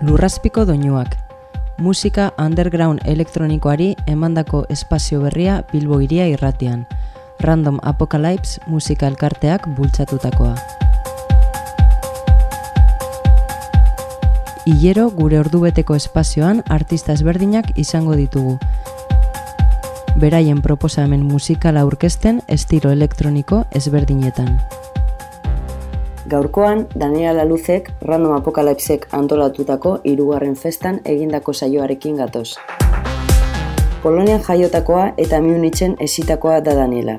Lurrazpiko doinuak. Musika underground elektronikoari emandako espazio berria Bilbo iria irratian. Random Apocalypse musika elkarteak bultzatutakoa. Hilero gure ordubeteko espazioan artista ezberdinak izango ditugu. Beraien proposamen musikala aurkezten estilo elektroniko ezberdinetan. Gaurkoan, Daniela Laluzek Random Apocalypsek antolatutako hirugarren festan egindako saioarekin gatoz. Polonian jaiotakoa eta Munichen esitakoa da Daniela.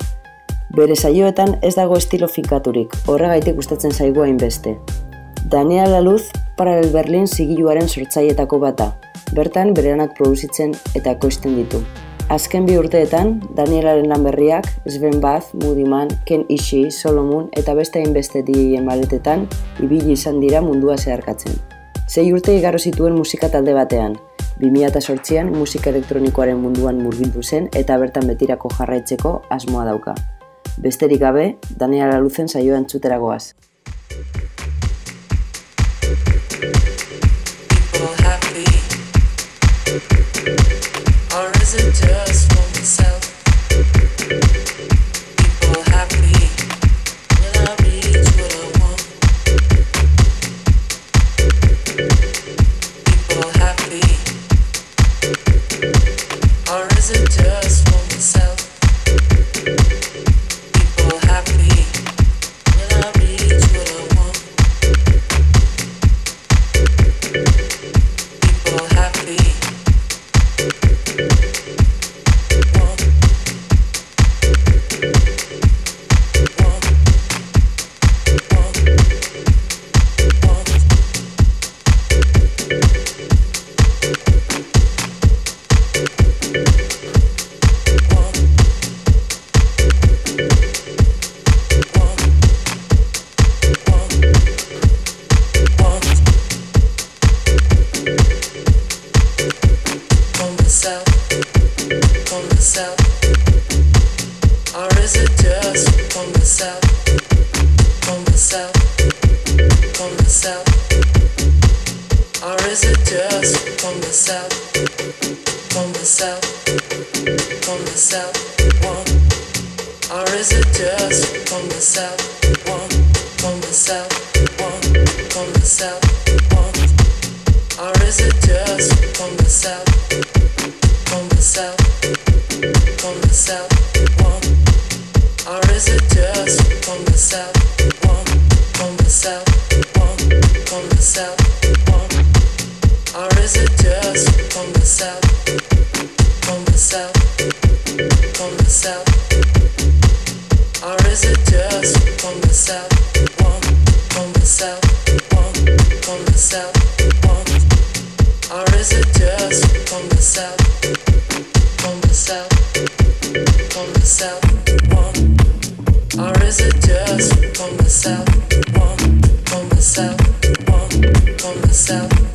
Bere saioetan ez dago estilo finkaturik, horregaitik gustatzen zaigua inbeste. Daniela Laluz Paralel Berlin zigiluaren sortzaietako bata. Bertan berenak produzitzen eta koizten ditu. Azken bi urteetan, Danielaren lan berriak, Sven Bath, Moody Man, Ken Ishii, Solomon eta beste hainbeste diien maletetan, ibili izan dira mundua zeharkatzen. Sei urte igarro zituen musika talde batean, 2008an musika elektronikoaren munduan murgildu zen eta bertan betirako jarraitzeko asmoa dauka. Besterik gabe, Daniela Luzen saioan txuteragoaz. yourself.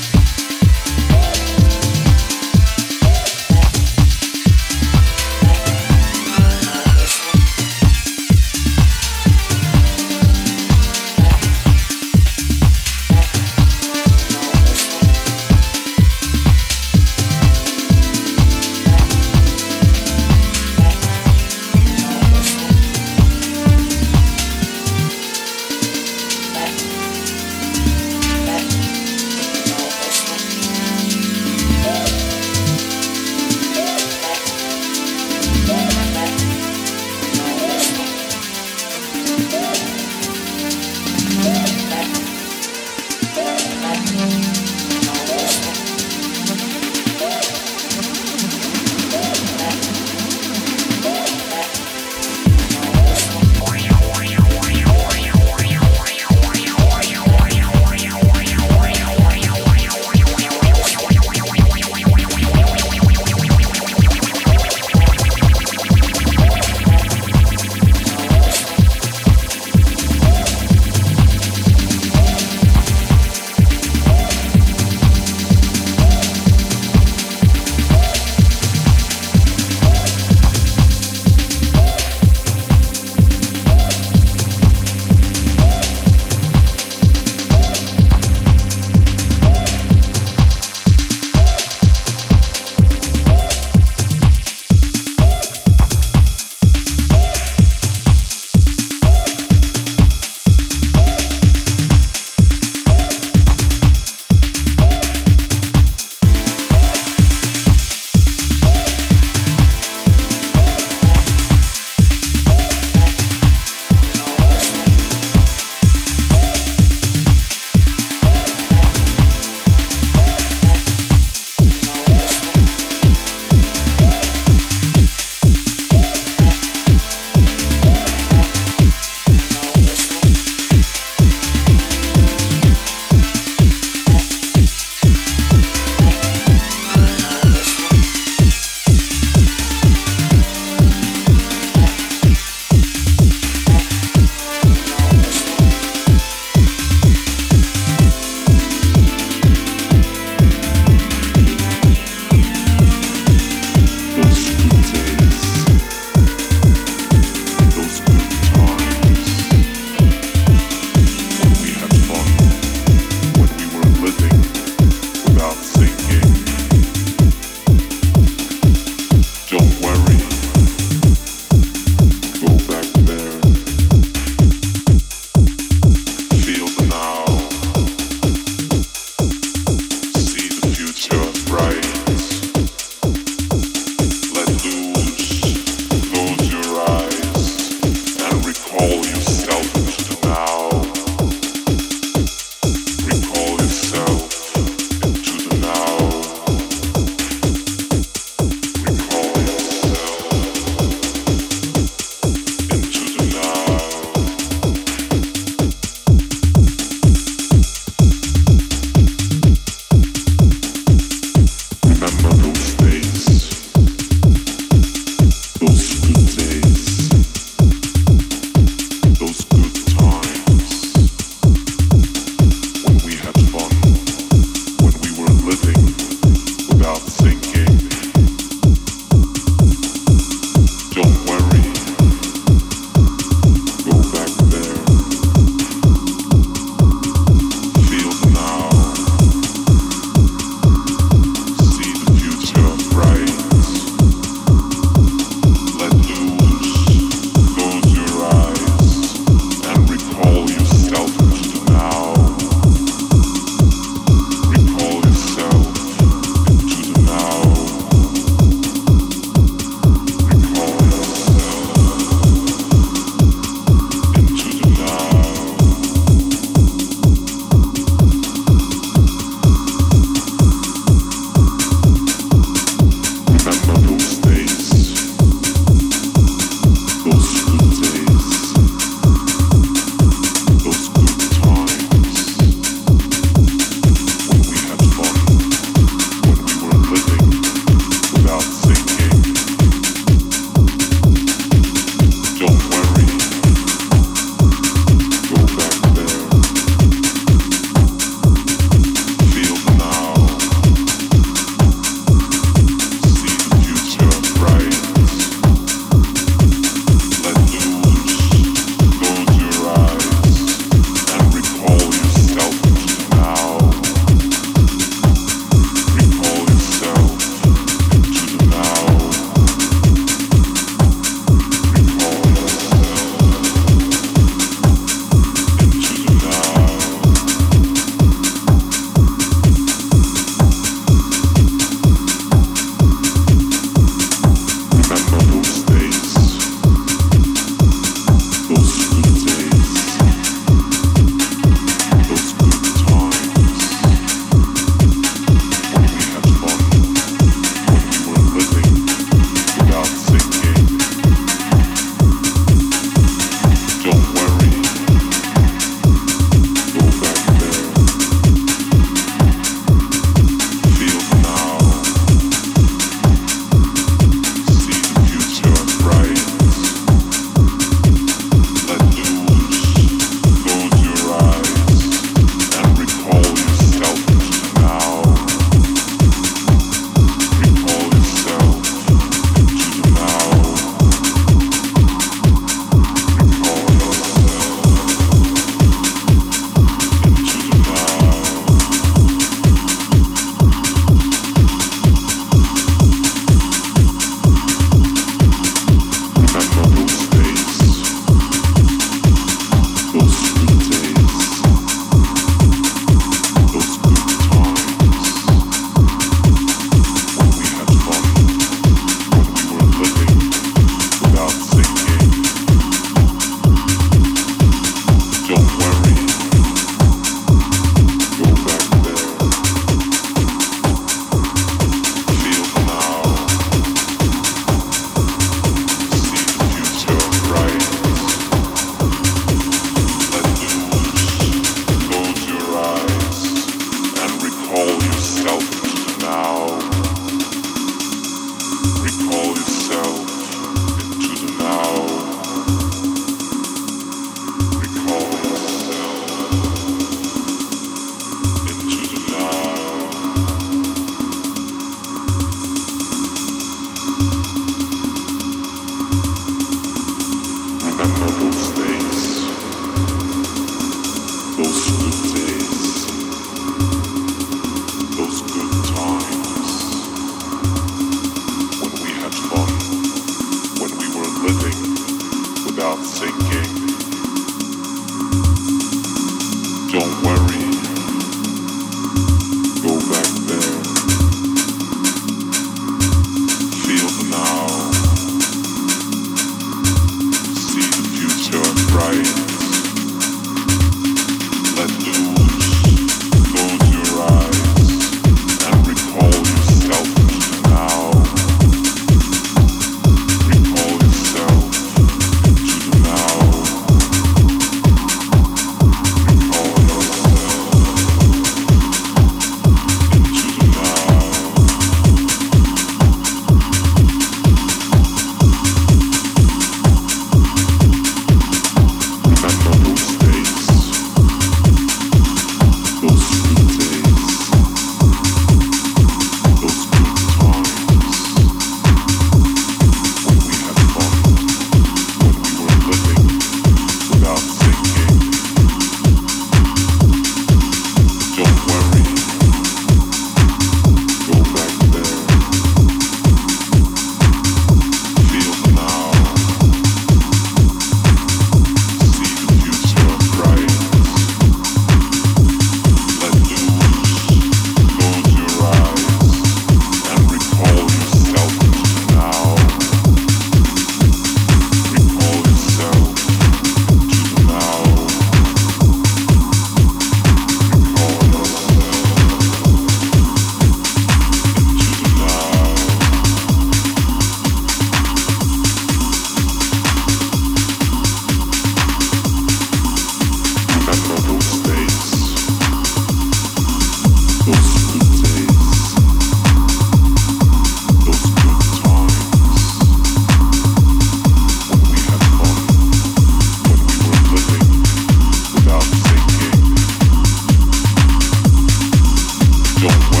don't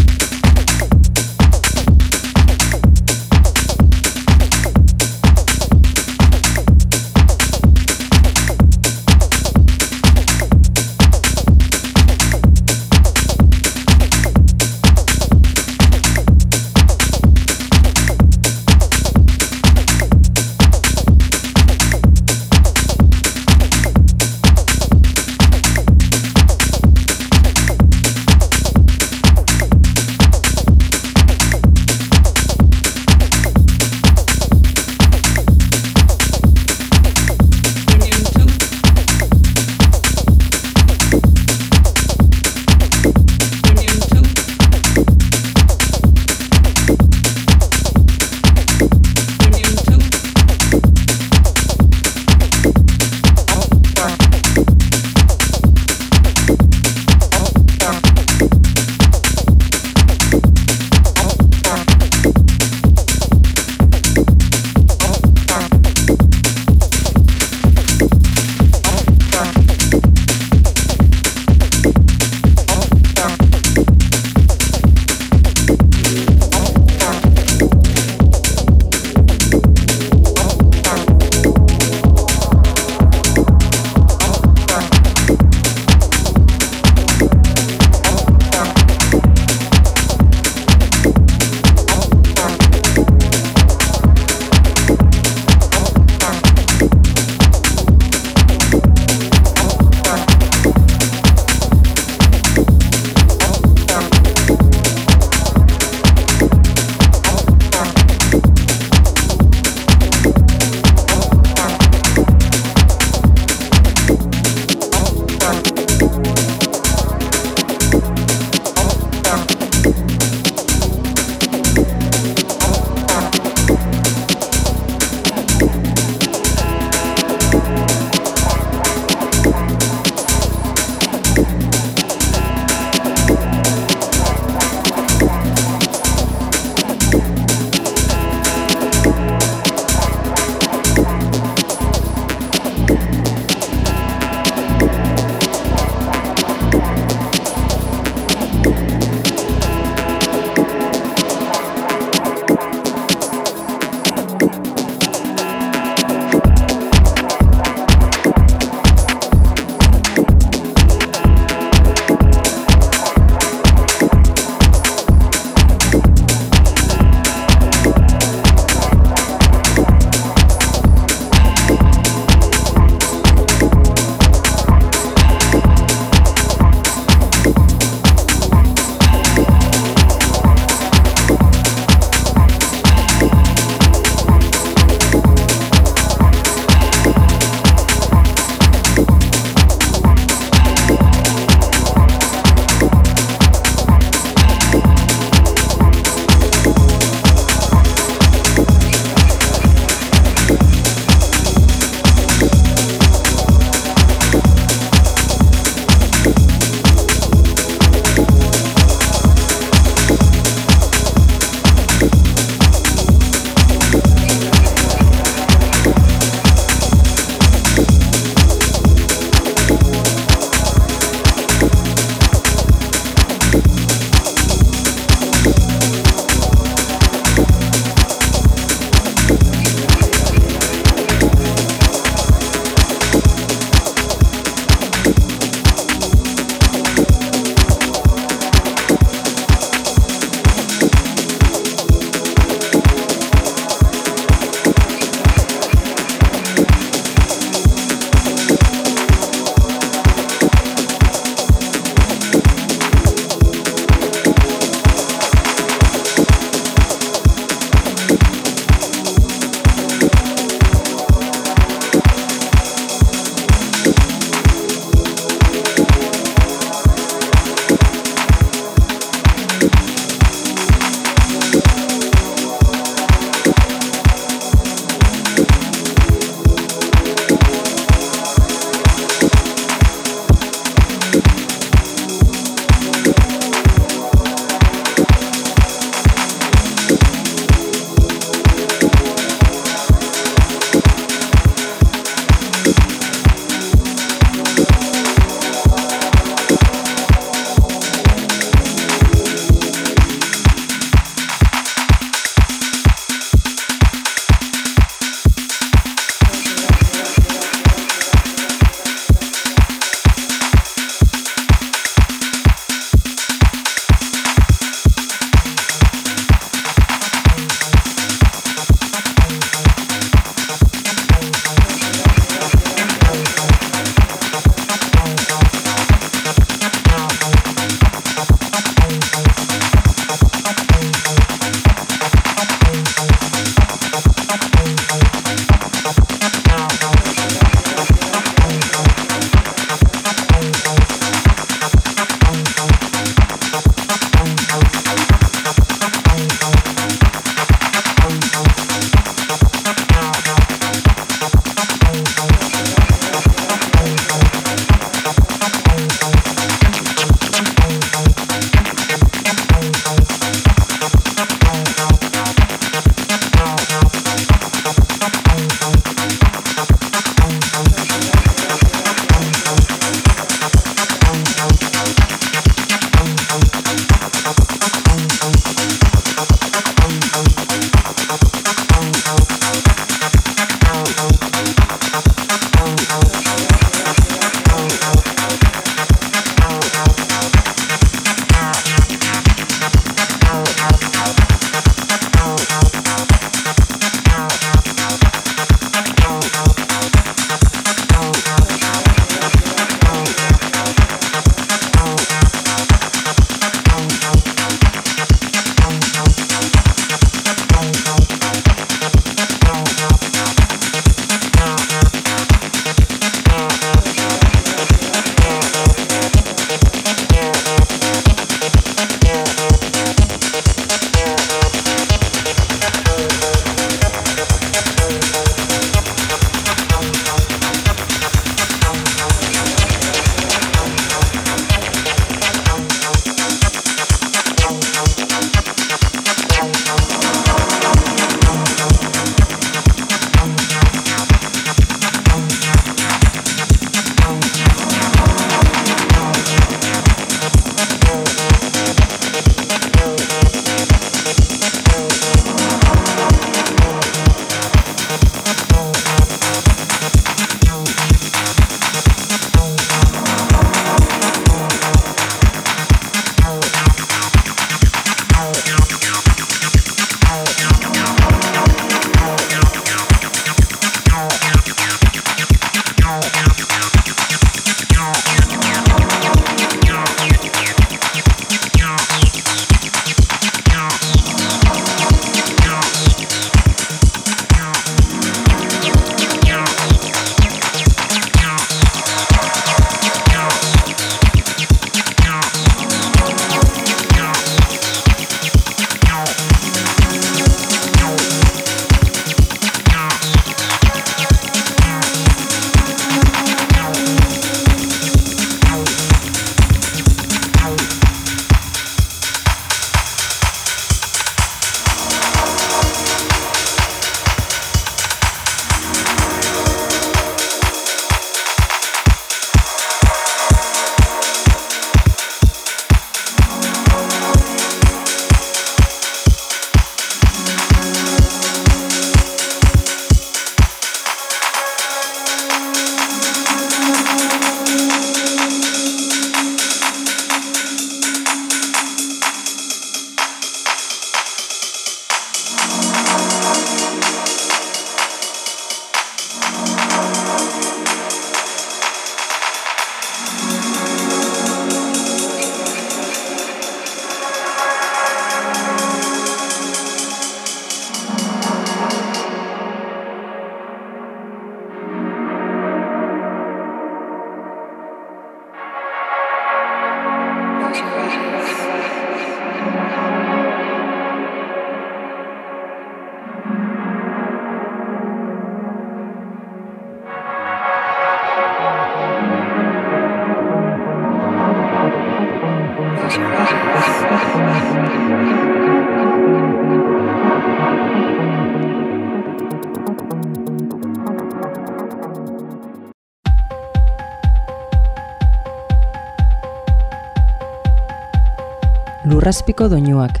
Lurrazpiko doinuak.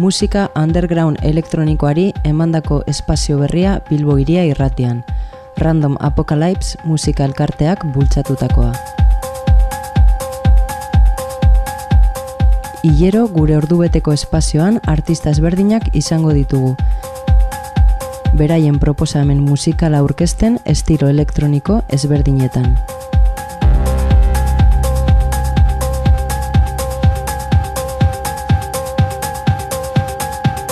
Musika underground elektronikoari emandako espazio berria Bilbo iria irratian. Random Apocalypse musika elkarteak bultzatutakoa. Ilero gure ordubeteko espazioan artista ezberdinak izango ditugu. Beraien proposamen musikala aurkezten estilo elektroniko ezberdinetan.